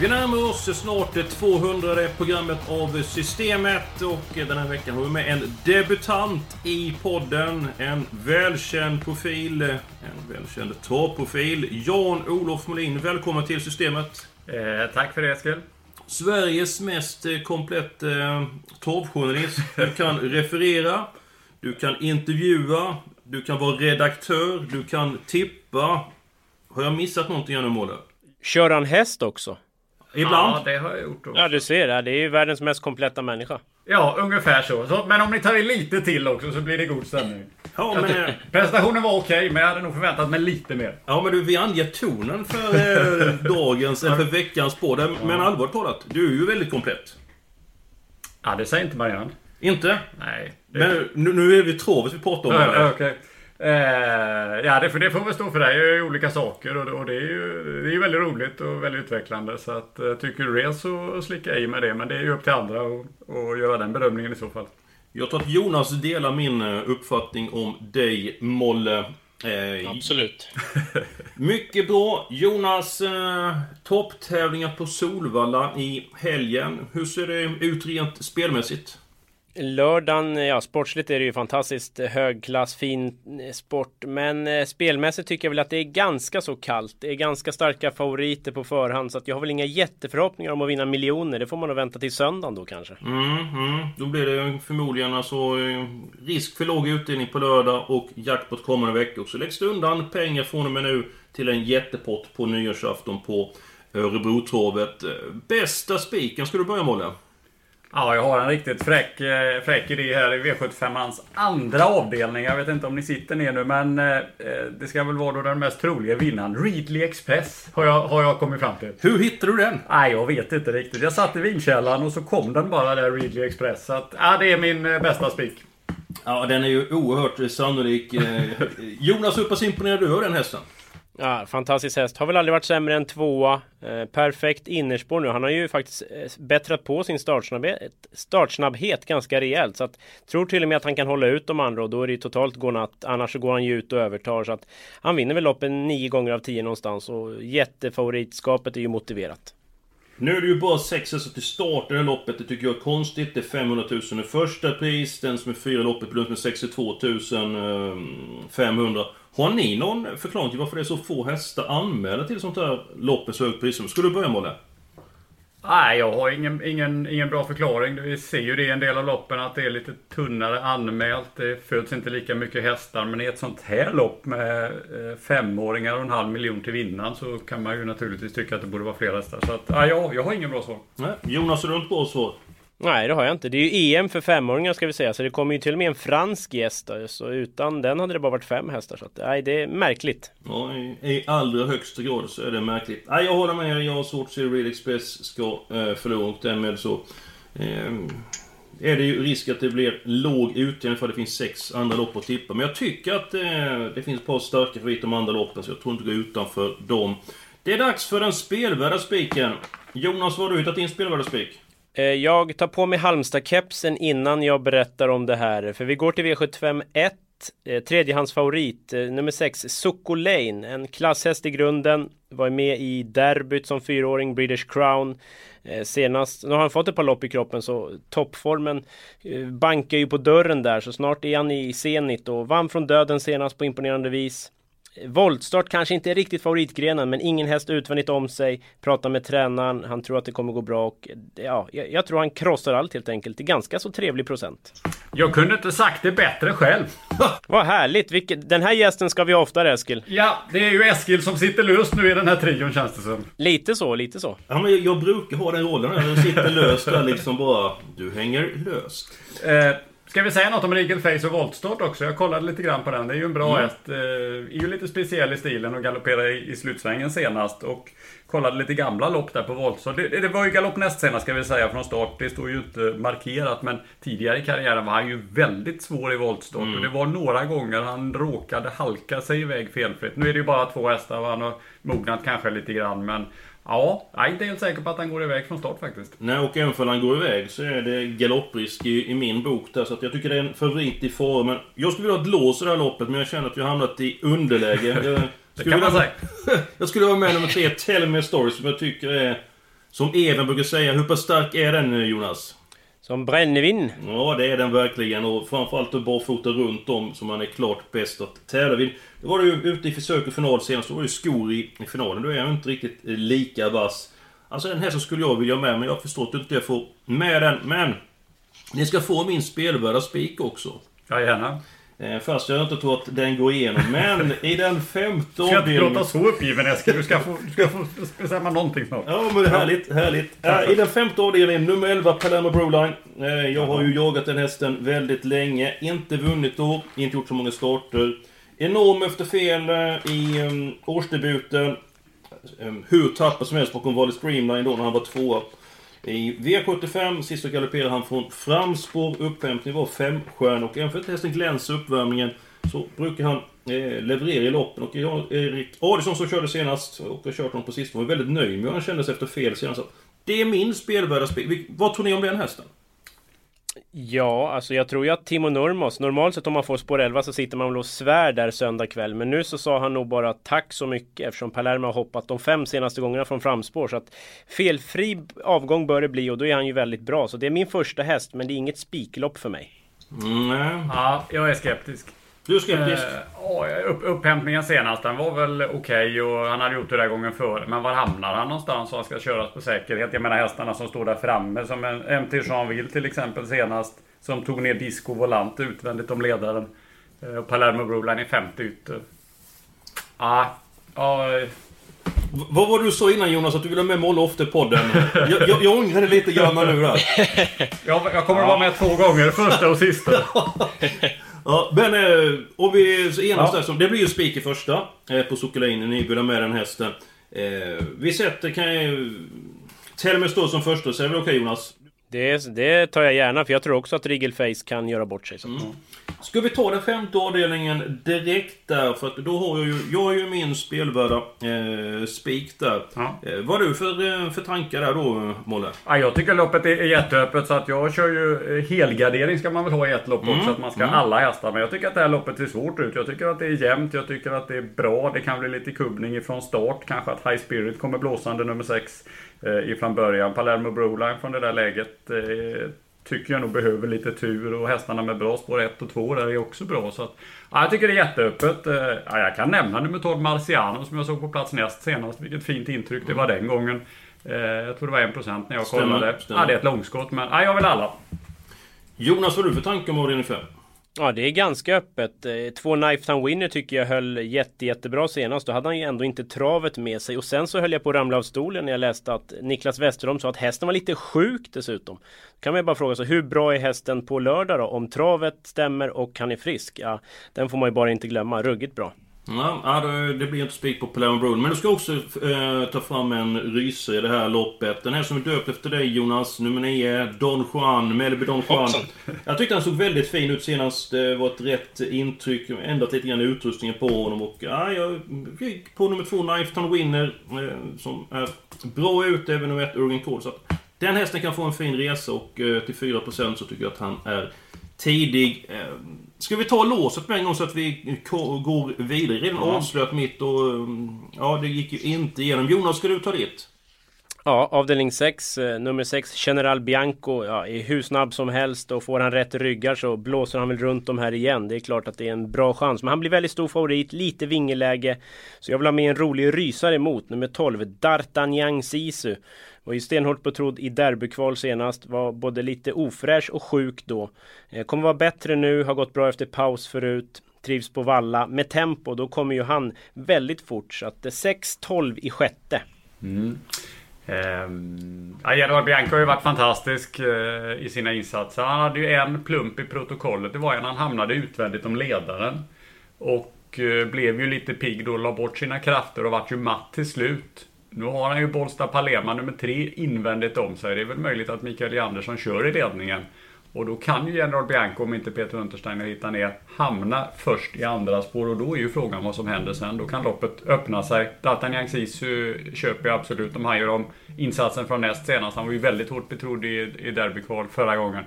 Vi närmar oss snart det 200 programmet av Systemet och den här veckan har vi med en debutant i podden. En välkänd profil, en välkänd torrprofil. Jan-Olof Molin, välkommen till Systemet. Eh, tack för det Eskil. Sveriges mest eh, komplett eh, torvjournalist. Du kan referera, du kan intervjua, du kan vara redaktör, du kan tippa. Har jag missat någonting här nu, Måle? Kör han häst också? Ibland. Ja, det har jag gjort också. Ja, du ser det. Det är ju världens mest kompletta människa. Ja, ungefär så. så. Men om ni tar i lite till också så blir det god stämning. Ja, men, tycker- eh, Presentationen var okej, men jag hade nog förväntat mig lite mer. Ja men du, vi anger tonen för eh, dagens, eller för veckans podd. Men allvarligt talat, du är ju väldigt komplett. Ja, det säger inte Marianne. Inte? Nej. Det... Men nu, nu är det travet vi pratar om. Ja, här. Eh, ja, det, får- det får väl stå för dig. Jag gör olika saker och, och det är ju det är ju väldigt roligt och väldigt utvecklande. Så att, eh, tycker du det så slicka i med det. Men det är ju upp till andra att att göra den bedömningen i så fall. Jag tror att Jonas delar min eh, uppfattning om dig, Molle. Eh, Absolut. mycket bra. Jonas, eh, topptävlingar på Solvalla i helgen. Hur ser det ut rent spelmässigt? Lördagen, ja sportsligt är det ju fantastiskt högklass, fin eh, sport. Men eh, spelmässigt tycker jag väl att det är ganska så kallt. Det är ganska starka favoriter på förhand. Så att jag har väl inga jätteförhoppningar om att vinna miljoner. Det får man nog vänta till söndagen då kanske. Mm, mm. Då blir det förmodligen alltså eh, risk för låg utdelning på lördag och jackpot kommande veckor. Så läggs det undan pengar från och med nu till en jättepott på nyårsafton på eh, Örebrotorvet Bästa spiken, ska du börja Molle? Ja, jag har en riktigt fräck, eh, fräck idé här i V75ans andra avdelning. Jag vet inte om ni sitter ner nu, men eh, det ska väl vara då den mest troliga vinnaren. Readly Express har jag, har jag kommit fram till. Hur hittade du den? Nej, jag vet inte riktigt. Jag satt i vinkällaren och så kom den bara där, Readly Express. Så att, ja, det är min eh, bästa spik. Ja, den är ju oerhört sannolik. Eh, Jonas, hur pass imponerad du av den hästen? Ja, fantastisk häst. Har väl aldrig varit sämre än tvåa. Eh, perfekt innerspår nu. Han har ju faktiskt eh, bättrat på sin startsnabbhet, startsnabbhet ganska rejält. Så att, tror till och med att han kan hålla ut de andra och då är det ju totalt godnatt. Annars så går han ju ut och övertar. Så att han vinner väl loppen nio gånger av tio någonstans. Och jättefavoritskapet är ju motiverat. Nu är det ju bara sex hästar till start i det här loppet. Det tycker jag är konstigt. Det är 500 000 i första pris. Den som är fyra i loppet belönas med 62 500. Eh, Har ni någon förklaring till varför det är så få hästar anmälda till sånt här lopp med så högt pris? Ska du börja Molle? Nej, jag har ingen, ingen, ingen bra förklaring. Vi ser ju det i en del av loppen att det är lite tunnare anmält. Det föds inte lika mycket hästar. Men i ett sånt här lopp med eh, femåringar och en halv miljon till vinnaren så kan man ju naturligtvis tycka att det borde vara fler hästar. Så att, ja, jag, jag har ingen bra svar. Nej. Jonas, har inte bra svar? Nej, det har jag inte. Det är ju EM för femåringar ska vi säga. Så det kommer ju till och med en fransk gäst. Då, så utan den hade det bara varit fem hästar. Så att, nej, det är märkligt. Ja, i, i allra högsta grad så är det märkligt. Nej, jag håller med. Jag har svårt att se Real Express ska eh, förlora och därmed så... Eh, är det ju risk att det blir låg utdelning för det finns sex andra lopp att tippa. Men jag tycker att eh, det finns ett par starka favoriter de andra loppen så jag tror inte gå utanför dem. Det är dags för den spelvärda spiken. Jonas, vad har du hittat din spelvärda spik? Eh, jag tar på mig Halmstad-kepsen innan jag berättar om det här. För vi går till V75 1. Eh, tredjehandsfavorit, eh, nummer 6, Socko Lane. En klasshäst i grunden. Var med i derbyt som fyraåring, British Crown. Senast, nu har han fått ett par lopp i kroppen så toppformen bankar ju på dörren där. Så snart är han i Zenit och vann från döden senast på imponerande vis. Voltstart kanske inte är riktigt favoritgrenen men ingen häst utvändigt om sig. Pratar med tränaren, han tror att det kommer gå bra och ja, jag, jag tror han krossar allt helt enkelt. Det är ganska så trevlig procent. Jag kunde inte sagt det bättre själv. Vad härligt! Vilket, den här gästen ska vi ha oftare Eskil. Ja, det är ju Eskil som sitter löst nu i den här trion känns det som. Lite så, lite så. Ja, men jag, jag brukar ha den rollen när jag sitter löst där liksom bara... Du hänger löst. Eh, Ska vi säga något om Regal Face och voltstart också? Jag kollade lite grann på den. Det är ju en bra Mm. häst. Eh, är ju lite speciell i stilen och galopperade i, i slutsvängen senast. Och kollade lite gamla lopp där på voltstart. Det, det var ju galopp näst senast ska vi säga från start. Det står ju inte markerat. Men tidigare i karriären var han ju väldigt svår i voltstart. Mm. Och det var några gånger han råkade halka sig iväg felfritt. Nu är det ju bara två hästar och han har mognat kanske lite grann. Men ja, jag är inte helt säker på att han går iväg från start faktiskt. Nej, och även om han går iväg så är det galopprisk i, i min bok där. Så att jag tycker det är en favorit i formen. Jag skulle vilja ha ett lås i det här loppet, men jag känner att jag har hamnat i underläge. Jag, Det skulle kan man vilja- säga. jag skulle vara med nummer tre, Tell Me a Story, som jag tycker är... Som Even brukar säga, hur pass stark är den Jonas? Som brännvin. Ja, det är den verkligen. Och framförallt att barfota runt om som man är klart bäst att tävla vid. Då var du ju ute i försök och final senast. Då var ju skor i, i finalen. Då är jag inte riktigt eh, lika vass. Alltså den här så skulle jag vilja ha med, men jag förstår att inte jag får med den. Men! Ni ska få min spelvärda spik också. Ja, gärna. Eh, fast jag inte tror att den går igenom. Men i den femte Du ska inte avdelningen... låta så uppgiven Eskil. Du ska få, du ska få bestämma någonting snart. Ja men härligt, härligt. Äh, I den femte avdelningen, nummer 11, Palermo Broline. Eh, jag har ju jagat den hästen väldigt länge. Inte vunnit då, inte gjort så många starter. Enorm efter fel eh, i um, årsdebuten. Um, hur tappad som helst bakom Valle Streamline då när han var tvåa. I V75 sist så galopperade han från framspår. Upphämtning var femstjärna och även för hästen glänser i uppvärmningen så brukar han eh, leverera i loppen. Och Erik Adielsson som körde senast och har kört honom på sistone var väldigt nöjd med hur han kändes efter fel senast. Det är min spelvärda spel. Vad tror ni om den hästen? Ja, alltså jag tror ju att Timo Nurmos, normalt sett om man får spår 11 så sitter man väl och svär där söndag kväll. Men nu så sa han nog bara tack så mycket eftersom Palermo har hoppat de fem senaste gångerna från framspår. Så att felfri avgång bör det bli och då är han ju väldigt bra. Så det är min första häst, men det är inget spiklopp för mig. Mm, nej. Ja, jag är skeptisk. Du är skeptisk? Eh, ja, upp, upphämtningen senast, den var väl okej och han hade gjort det där gången före. Men var hamnar han någonstans och han ska köras på säkerhet? Jag menar hästarna som står där framme, som en MT Jeanville till exempel senast. Som tog ner Disco Volante utvändigt om ledaren. Eh, och Palermo Broline i femte ytter. Ja, ja, eh, V- Vad var det du sa innan Jonas? Att du ville ha med Molle efter podden? jag, jag, jag ångrar det lite grann nu där. jag, jag kommer att vara med två gånger, första och sista. Ja, men eh, om vi så enas där så, Det blir ju spik i första eh, på Sokolinen. Ha med den hästen. Eh, vi sätter, kan jag... Telme står som första, så är det väl okej Jonas? Det, det tar jag gärna, för jag tror också att Rigelface kan göra bort sig. Så. Ska vi ta den femte avdelningen direkt där? För att då har jag ju, jag har ju min spelvärda eh, spik där. Ja. Eh, vad har du för, eh, för tankar där då, Molle? Ja, jag tycker loppet är jätteöppet så att jag kör ju eh, helgardering ska man väl ha i ett lopp Mm. också. Att man ska ha alla hästar. Men jag tycker att det här loppet ser svårt ut. Jag tycker att det är jämnt. Jag tycker att det är bra. Det kan bli lite kubbning ifrån start. Kanske att High Spirit kommer blåsande nummer 6 eh, ifrån början. Palermo Broline från det där läget. Eh, tycker jag nog behöver lite tur och hästarna med bra spår 1 och 2 där är också bra. Så att, ja, jag tycker det är jätteöppet. Eh, Ja, jag kan nämna nummer 12 Marciano som jag såg på plats näst senast. Vilket fint intryck det var den gången. Eh, Jag tror det var 1% när jag Stämmer, kollade. stämmer. Ja, det är ett långskott men ja, jag vill alla. Jonas, vad har du för tankar om avdelning 5? Ja, det är ganska öppet. Eh, två Knifetime Winner tycker jag höll jätte, jättebra senast. Då hade han ju ändå inte travet med sig. Och sen så höll jag på att ramla av stolen när jag läste att Niklas Westerholm sa att hästen var lite sjuk dessutom. Då kan man ju bara fråga sig, hur bra är hästen på lördag då? Om travet stämmer och han är frisk? Ja, den får man ju bara inte glömma. Ruggigt bra. Ja, det- blir inte spik på Palermo Broad. Men du ska också eh, ta fram en rysare i det här loppet. Den här som är döpt efter dig Jonas. Nummer 9, Don Juan. Melby Don Juan. Hoppsan. Jag tyckte han såg väldigt fin ut senast. Det var ett rätt intryck. Ändrat lite grann utrustningen på honom. Och ja, jag gick på nummer 2, Knife Town Winner. Eh, som är bra ut, även nummer 1, Urgen Cole. Så att den hästen kan få en fin resa och eh, till 4% så tycker jag att han är tidig. Eh, Ska vi ta låset med en gång så att vi går vidare? Redan Ja. avslöjat mitt och... mm, Ja, det gick ju inte igenom. Jonas, ska du ta ditt? Ja, avdelning 6, eh, nummer 6, General Bianco, ja, är hur snabb som helst och får han rätt ryggar så blåser han väl runt dem här igen. Det är klart att det är en bra chans, men han blir väldigt stor favorit, lite vingeläge. Så jag vill ha med en rolig rysare emot, nummer 12, D'Artagnan Sisu. Var ju stenhårt betrodd i derbykval senast, var både lite ofräsch och sjuk då. Eh, kommer vara bättre nu, har gått bra efter paus förut. Trivs på valla. Med tempo, då kommer ju han väldigt fort. Så att det är 6-12 i sjätte. Mm. Ehm, ja, Gerard Bianco har ju varit fantastisk eh, i sina insatser. Han hade ju en plump i protokollet. Det var ju när han hamnade utvändigt om ledaren. Och eh, blev ju lite pigg då, la bort sina krafter och vart ju matt till slut. Nu har han ju Bollsta Palema nummer tre invändigt om sig. Det är väl möjligt att Mikael Andersson kör i ledningen. Och då kan ju General Bianco, om inte Peter Untersteiner hittar ner, hamna först i andra spår. Och då är ju frågan vad som händer sen. Då kan loppet öppna sig. D'Artagnan Sisu eh, köper jag absolut. De här gör om insatsen från näst senast. Han var ju väldigt hårt betrodd i, i derbykval förra gången.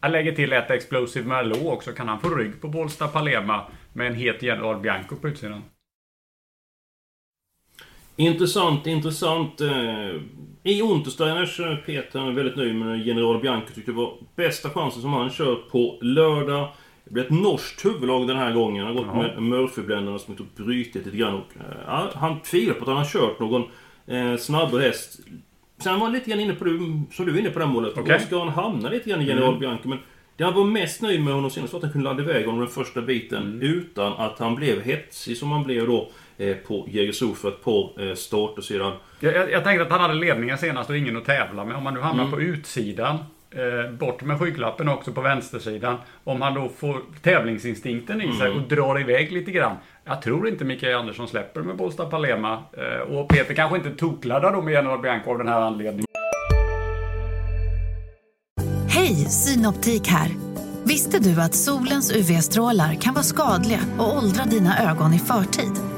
Jag lägger till ett Explosive Merlot också. Kan han få rygg på Bålsta-Palema med en het General Bianco på utsidan? Intressant, intressant. Eh, I Untersteiners eh, Peter är väldigt nöjd med General Bianco. Tyckte det var bästa chansen som han kört på lördag. Det blir ett norskt huvudlag den här gången. Han har gått med Murphy-bländarna som har brutit lite grann. Och, eh, ja, han tvivlar på att han har kört någon eh, snabbare häst. Sen var han lite grann inne på det, som du är inne på det här målet. Var ska han hamna lite grann i General Bianco? Men det han var mest nöjd med honom senast var att han kunde ladda iväg honom den första biten utan att han blev hetsig som han blev då eh, på Jägersro för ett par eh, starter sedan. Jag, jag, jag tänkte att han hade ledningen senast och ingen att tävla med. Om han nu hamnar på utsidan, eh, bort med skygglappen också på vänstersidan. Om han då får tävlingsinstinkten i sig och drar iväg lite grann. Jag tror inte Mikael Andersson släpper med Bollsta Palema. Eh, och Peter kanske inte tokladdar då med General Bianco av den här anledningen. Hej, Synoptik här. Visste du att solens UV-strålar kan vara skadliga och åldra dina ögon i förtid?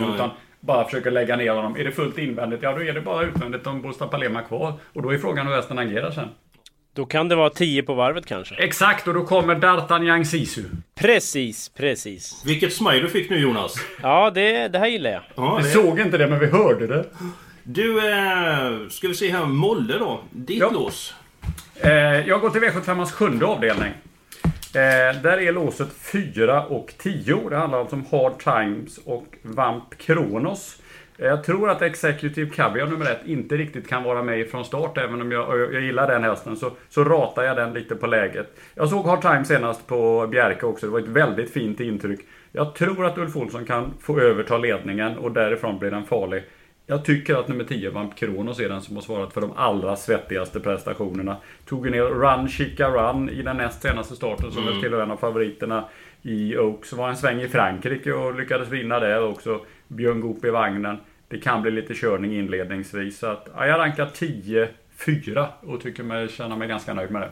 Utan bara försöker lägga ner honom. Är det fullt invändigt, ja då är det bara utvändigt om Bollsta Palema kvar. Och då är frågan hur hästen agerar sen. Då kan det vara 10 på varvet kanske. Exakt, och då kommer D'Artagnan Sisu. Precis, precis. Vilket smile du fick nu Jonas. Ja, det, det här gillar jag. Ja, Vi det... såg inte det, men vi hörde det. Du, eh, ska vi se här. Molle då. Ditt Ja. lås. Eh, jag går till V75ans sjunde avdelning. Eh, där är låset 4 och 10. Det handlar alltså om Hard Times och Vamp Kronos. Eh, Jag tror att Executive Caviar nummer ett inte riktigt kan vara med från start. Även om jag, jag gillar den hästen så, så ratar jag den lite på läget. Jag såg Hard Times senast på Bjerke också. Det var ett väldigt fint intryck. Jag tror att Ulf Olsson kan få överta ledningen och därifrån blir den farlig. Jag tycker att nummer 10, Vamp Kronos, är den som har svarat för de allra svettigaste prestationerna. Tog ju ner Run Chica Run i den näst senaste starten som väl tillhör en av favoriterna i Oaks. Var en sväng i Frankrike och lyckades vinna där också. Björn Goop i vagnen. Det kan bli lite körning inledningsvis. Så att, ja, jag rankar 10-4 och tycker mig känna mig ganska nöjd med det.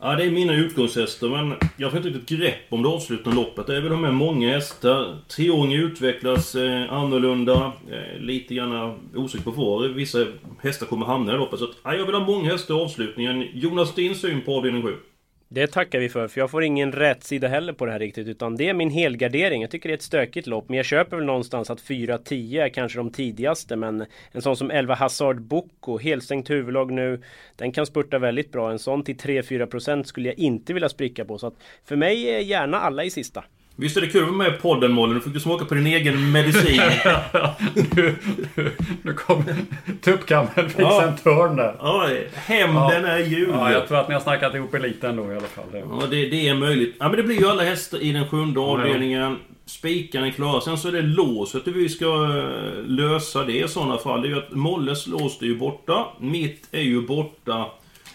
Ja, det är mina utgångshästar men jag får inte riktigt grepp om det avslutande loppet. Det är väl de här många hästar. Treåringen utvecklas eh, annorlunda. Eh, lite grann osäker på var vissa hästar kommer hamna i loppet. Så att, ja, jag vill ha många hästar i avslutningen. Jonas, din syn på avdelning 7? Det tackar vi för, för jag får ingen rätt sida heller på det här riktigt utan det är min helgardering. Jag tycker det är ett stökigt lopp men jag köper väl någonstans att 4-10 är kanske de tidigaste men en sån som 11 Hazard Boko, helstängt huvudlag nu, den kan spurta väldigt bra. En sån till 3-4% skulle jag inte vilja spricka på så att för mig är gärna alla i sista. Visst är det kul att vara med i podden Molly? Nu fick du smaka på din egen medicin. nu, nu kommer tuppkammen fixa Ja. en törn där. ja, hämnden är jul. Ja, jag tror att ni har snackat ihop eliten då i alla fall. Det. Ja, det, det är möjligt. Ja, men det blir ju alla hästar i den sjunde avdelningen. Spikarna är klara. Sen så är det låset hur vi ska eh, lösa det i sådana fall. Det är ju att Molles lås är ju borta. Mitt är ju borta.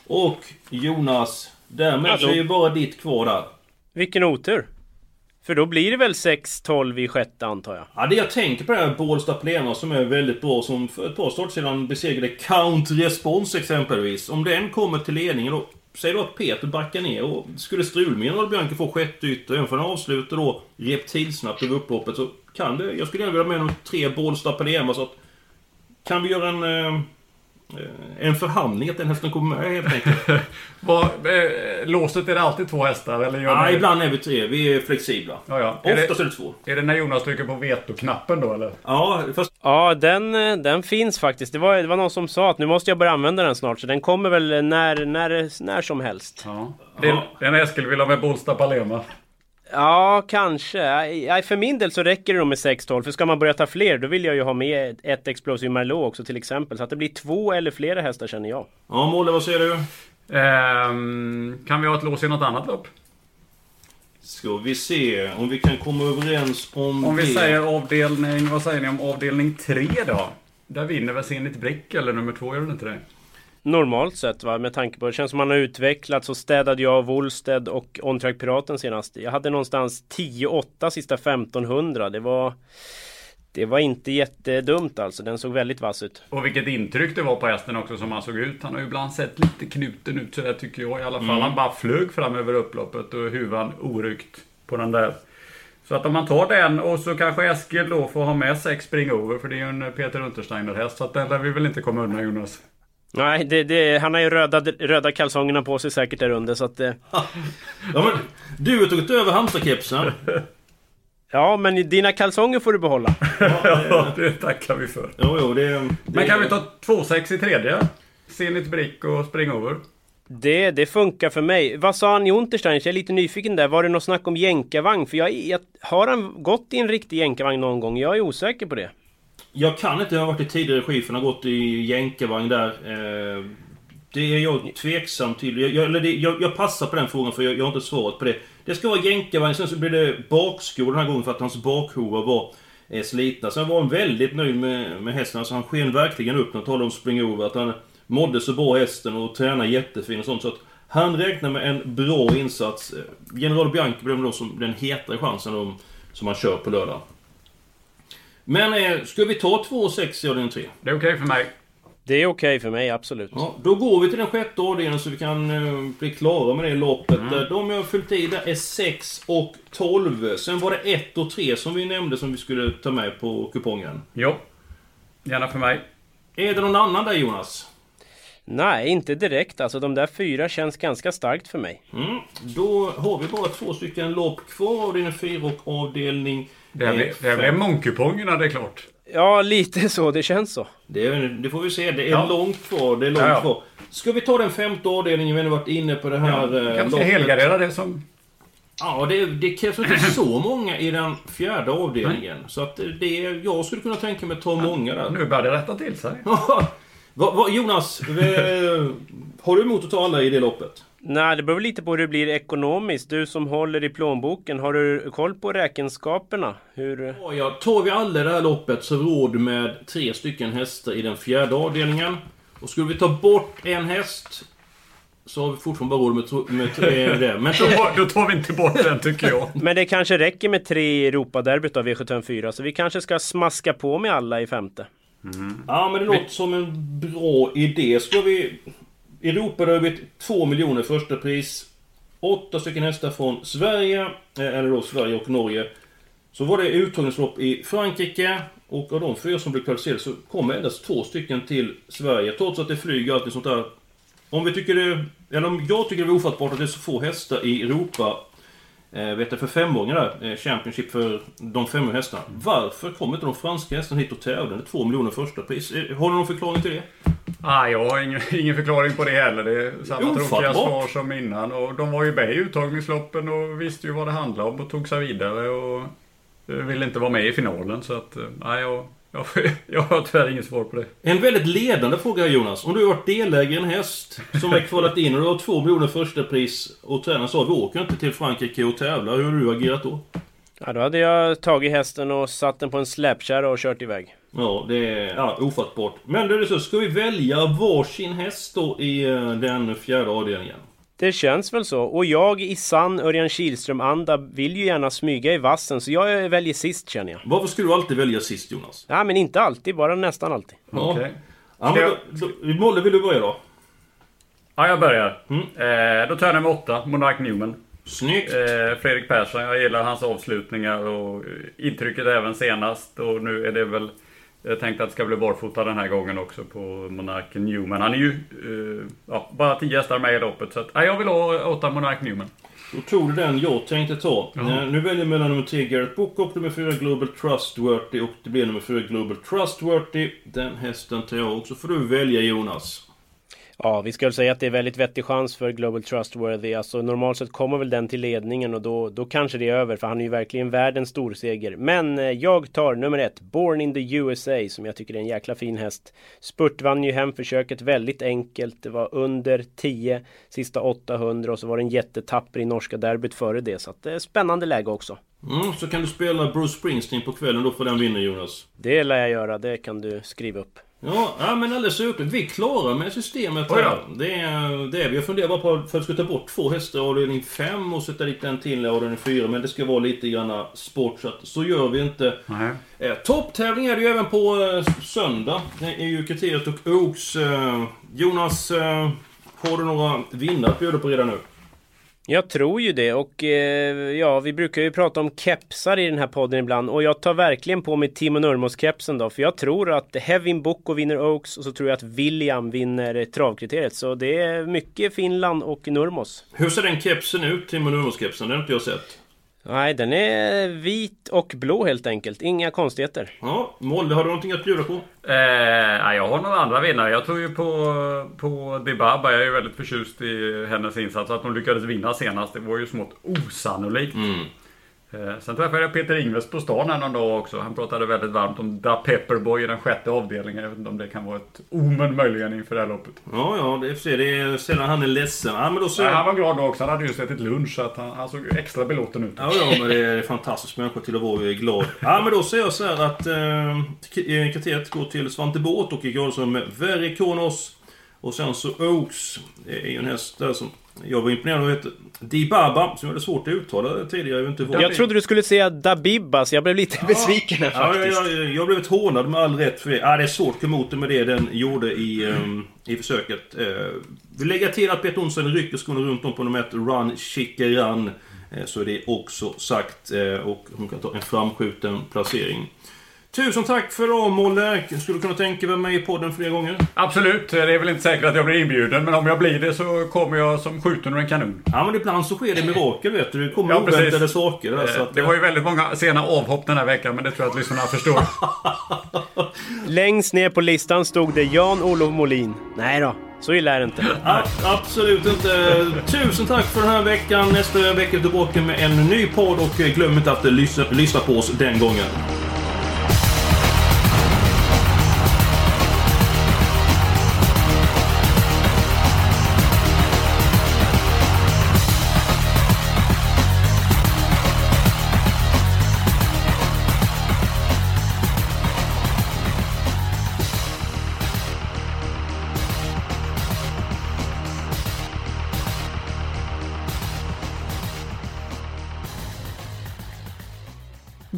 Och Jonas, därmed så är ju bara ditt kvar där. Vilken otur! För då blir det väl 6-12 i sjätte antar jag. Ja, det jag tänker på det här Bålsta Plena som är väldigt bra som för ett par start sedan besegrade Count Response exempelvis. Om den kommer till ledningen då Säg då att Peter backar ner och skulle strulmen och Bianca få sjätte ytter, även för han avslutar då reptilsnabbt över upploppet så kan det... Jag skulle gärna vilja ha med de tre Bålsta Palema så att... Kan vi göra en... Eh, en förhandling att den hästen kommer med helt enkelt. Var, eh, låset är det alltid två hästar? Eller gör Ja, ni- ibland är vi tre. Vi är flexibla. Ja, ja. Är Oftast det, är det två. är det när Jonas trycker på vetoknappen då eller? Ja, fast Ja, den, eh, den finns faktiskt. Det var, det var någon som sa att nu måste jag börja använda den snart. Så den kommer väl när, när, när som helst. Ja. Det, är- det är en Eskil vill ha med Bollsta Palema. Ja, kanske. Nej, för min del så räcker det nog med 6-12. För ska man börja ta fler, då vill jag ju ha med ett- ett Explosive Merlot också till exempel. Så att det blir två eller flera hästar känner jag. Ja, Molle, vad säger du? Ehm, kan vi ha ett lås i något annat lopp? Ska vi se om vi kan komma överens om Om vi det. säger avdelning, vad säger ni om avdelning 3 då? Där vinner väl Zenit Brick eller nummer 2, gör det inte det? Normalt sett va, med tanke på det känns som man har utvecklats så städade jag av Wollsted och On Track Piraten senast. Jag hade någonstans 10-8 sista 1500. Det var Det var inte jättedumt alltså. Den såg väldigt vass ut. Och vilket intryck det var på hästen också som han såg ut. Han har ju ibland sett lite knuten ut sådär tycker jag i alla fall. Mm. Han bara flög fram över upploppet och huvan oryckt på den där. Så att om man tar den och så kanske Eskil då får ha med sex springover för det är ju en Peter Untersteiner häst. Så att den lär vi väl inte komma undan Jonas. Nej, det, det, han har ju röda, röda kalsongerna på sig säkert där under så att... eh, Ja, men, du har tagit över Halmstad-kepsen. Ja, men dina kalsonger får du behålla. Ja, det tackar vi för. Jo, jo, det, det Men kan vi ta 2-6 i tredje? Zenit Brick och springover. Det, det funkar för mig. Vad sa han i Unterstein? Jag är lite nyfiken där. Var det något snack om jänkarvagn? För jag, jag, har han gått i en riktig jänkarvagn någon gång? Jag är osäker på det. Jag kan inte, jag har varit i tidigare regi för han har gått i jänkarvagn där. Eh, det är jag tveksam till. Jag, jag, eller det, jag, jag passar på den frågan för jag, jag har inte svaret på det. Det ska vara jänkarvagn, sen så blir det bakskor den här gången för att hans bakhovar var eh, slitna. Sen var han väldigt nöjd med, med hästen. Alltså han sken verkligen upp när han talade om springover. Att han mådde så bra hästen och tränade jättefin och sånt. Så att han räknar med en bra insats. Eh, General Bianchi bedömer då som den hetare chansen om, som han kör på lördag. Men eh, ska vi ta 2 och 6 i avdelning 3? Det är okej för mig. Det är okej för mig, absolut. Ja, då går vi till den sjätte avdelningen så vi kan eh, bli klara med det loppet. Mm. De jag har fyllt i där är 6 och 12. Sen var det 1 och 3 som vi nämnde som vi skulle ta med på kupongen. Jo. Gärna för mig. Är det någon annan där Jonas? Nej, inte direkt. Alltså de där fyra känns ganska starkt för mig. Mm. Då har vi bara två stycken lopp kvar. Avdelning 4 och avdelning Det här blir, det här blir fem. mångkupongerna, det är klart. Ja, lite så. Det känns så. Det, är- det får vi se. Det är Ja. långt kvar. Det är långt Ja, ja. kvar. Ska vi ta den femte avdelningen? Vi har varit inne på det här Ja, eh, kanske ska loppet. helgardera det som... Ja, det, det krävs inte så många i den fjärde avdelningen. Så att det, jag skulle kunna tänka mig att ta många där. Nu börjar det rätta till sig. vad, vad, Jonas, eh, har du emot att ta alla i det loppet? Nej, det beror lite på hur det blir ekonomiskt. Du som håller i plånboken, har du koll på räkenskaperna? Hur... Ja, ja, tar vi alla i det här loppet så råd med tre stycken hästar i den fjärde avdelningen. Och skulle vi ta bort en häst så har vi fortfarande bara råd med, med tre där. Men Då, då tar vi inte bort den tycker jag. Men det kanske räcker med tre i Europaderbyt av V754, så vi kanske ska smaska på med alla i femte. Ja, men det låter som en bra idé. Ska vi... Europaderbyt, 2 miljoner första pris. Åtta stycken hästar från Sverige, eh, eller då Sverige och Norge. Så var det uttagningslopp i Frankrike. Och av de fyra som blev kvalificerade så kommer endast två stycken till Sverige. Trots att det flyger alltid sånt där. Om vi tycker det... Eller om jag tycker det är ofattbart att det är så få hästar i Europa. Eh, vet jag, för femåringar där. Eh, Championship för de femåriga hästarna. Varför kommer inte de franska hästarna hit och tävlar? Två miljoner första pris. Eh, Har du någon förklaring till det? Ah, jag har ingen, ingen förklaring på det heller. Det är samma tråkiga svar som innan. Och de var ju med i uttagningsloppen och visste ju vad det handlade om och tog sig vidare. Och ville inte vara med i finalen. Så att, nej, jag, jag, jag har tyvärr inget svar på det. En väldigt ledande fråga här, Jonas. Om du har varit delägare i en häst som är kvalat in och du har två miljoner första pris och tränaren sa vi åker inte till Frankrike och tävlar. Hur har du agerat då? Ja, då hade jag tagit hästen och satt den på en släpkärra och kört iväg. Ja, det är ja, ofattbart. Men det är så, ska vi välja varsin häst då i eh, den fjärde avdelningen? Det känns väl så. Och jag i sann Örjan Kihlström-anda vill ju gärna smyga i vassen, så jag väljer sist känner jag. Varför skulle du alltid välja sist, Jonas? Ja, men inte alltid, bara nästan alltid. Ja. Okej. Ja, men då, då, Molle, vill du börja då? Ja, jag börjar. Mm. Eh, då tar jag nummer åtta, Monark Newman. Snyggt! Eh, Fredrik Persson, jag gillar hans avslutningar och intrycket även senast. Och nu är det väl Jag tänkte att det ska bli barfota den här gången också på Monark Newman. Han är ju uh, ja, bara 10 hästar med i loppet. Så att, ja, jag vill ha 8 Monark Newman. Då tog du den jag tänkte ta. Ja. Nu väljer jag mellan nummer 3 Garrett Book och nummer 4 Global Trustworthy. Och det blir nummer 4 Global Trustworthy. Den hästen tar jag också. får du välja Jonas. Ja, vi skulle säga att det är väldigt vettig chans för Global Trustworthy. Alltså normalt sett kommer väl den till ledningen och då, då kanske det är över för han är ju verkligen värd en stor seger. Men eh, jag tar nummer ett, Born in the USA, som jag tycker är en jäkla fin häst. Spurt vann ju hem försöket väldigt enkelt. Det var under 10 sista 800 och så var den jättetapper i norska derbyt före det. Så att det är spännande läge också. Mm, så kan du spela Bruce Springsteen på kvällen då får den vinna Jonas. Det lär jag göra, det kan du skriva upp. Ja, ja men alldeles utmärkt. Vi är klara med systemet här. Det är det. Vi har funderat bara på för att ska ta bort två hästar avdelning 5 och sätta dit en till avdelning 4. Men det ska vara lite grann sport så att så gör vi inte. Nej. Eh, Topptävling är det ju även på eh, söndag. Det är ju kriteriet och Oaks. Eh, Jonas, eh, har du några vinnare att bjuda på redan nu? Jag tror ju det och eh, ja, vi brukar ju prata om kepsar i den här podden ibland och jag tar verkligen på mig Timo Nurmos-kepsen då för jag tror att Hevin Boko vinner Oaks och så tror jag att William vinner eh, travkriteriet så det är mycket Finland och Nurmos. Hur ser den kepsen ut, Timo Nurmos-kepsen? Den har inte jag sett. Nej, den är vit och blå helt enkelt. Inga konstigheter. Ja, Molde, har du någonting att bjuda på? Eh, jag har några andra vinnare. Jag tror ju på, på Dibaba. Jag är ju väldigt förtjust i hennes insats. Att hon lyckades vinna senast, det var ju smått osannolikt. Mm. Eh, sen träffade jag Peter Ingves på stan här någon dag också. Han pratade väldigt varmt om Da Pepperboy i den sjätte avdelningen. Jag vet inte om det kan vara ett omen möjligen inför det här loppet. Ja, ja, det är, det är sällan han är ledsen. Ja, men då så... Nej, han var glad då också. Han hade just ätit lunch så att han, han såg extra belåten ut. Ja, ja, men det är fantastiskt människa till att vara glad. Ja, men då säger jag så här att eh, kriteriet går till Svante Båth och i med Verikonos. Och sen så Oaks. Det är ju en häst där som jag var imponerad av Dibaba, som jag hade svårt att uttala tidigare. Jag, inte jag trodde du skulle säga Dabibas, jag blev lite ja. besviken här faktiskt. Ja, jag, jag, blev hånad med all rätt för det. Ja, det är svårt att komma emot det med det den gjorde i, um, i försöket. Uh, vi lägger till att Peter Olsson rycker skorna runt om på nummer ett, Run Chicken Run. Uh, så är det också sagt. Uh, och hon kan ta en framskjuten placering. Tusen tack för Molle. Skulle du kunna tänka dig med i podden fler gånger? Absolut. Det är väl inte säkert att jag blir inbjuden. Men om jag blir det så kommer jag som skjuten ur en kanon. Ja men ibland så sker det mirakel vet du. Det kommer ja, oväntade saker. Där, så att, det var ju väldigt många sena avhopp den här veckan. Men det tror jag att lyssnarna förstår. Längst ner på listan stod det Jan-Olof Molin. Nej då. Så illa är det inte. A absolut inte. Tusen tack för den här veckan. Nästa vecka är tillbaka med en ny podd och glöm inte att lyssna, lyssna på oss den gången.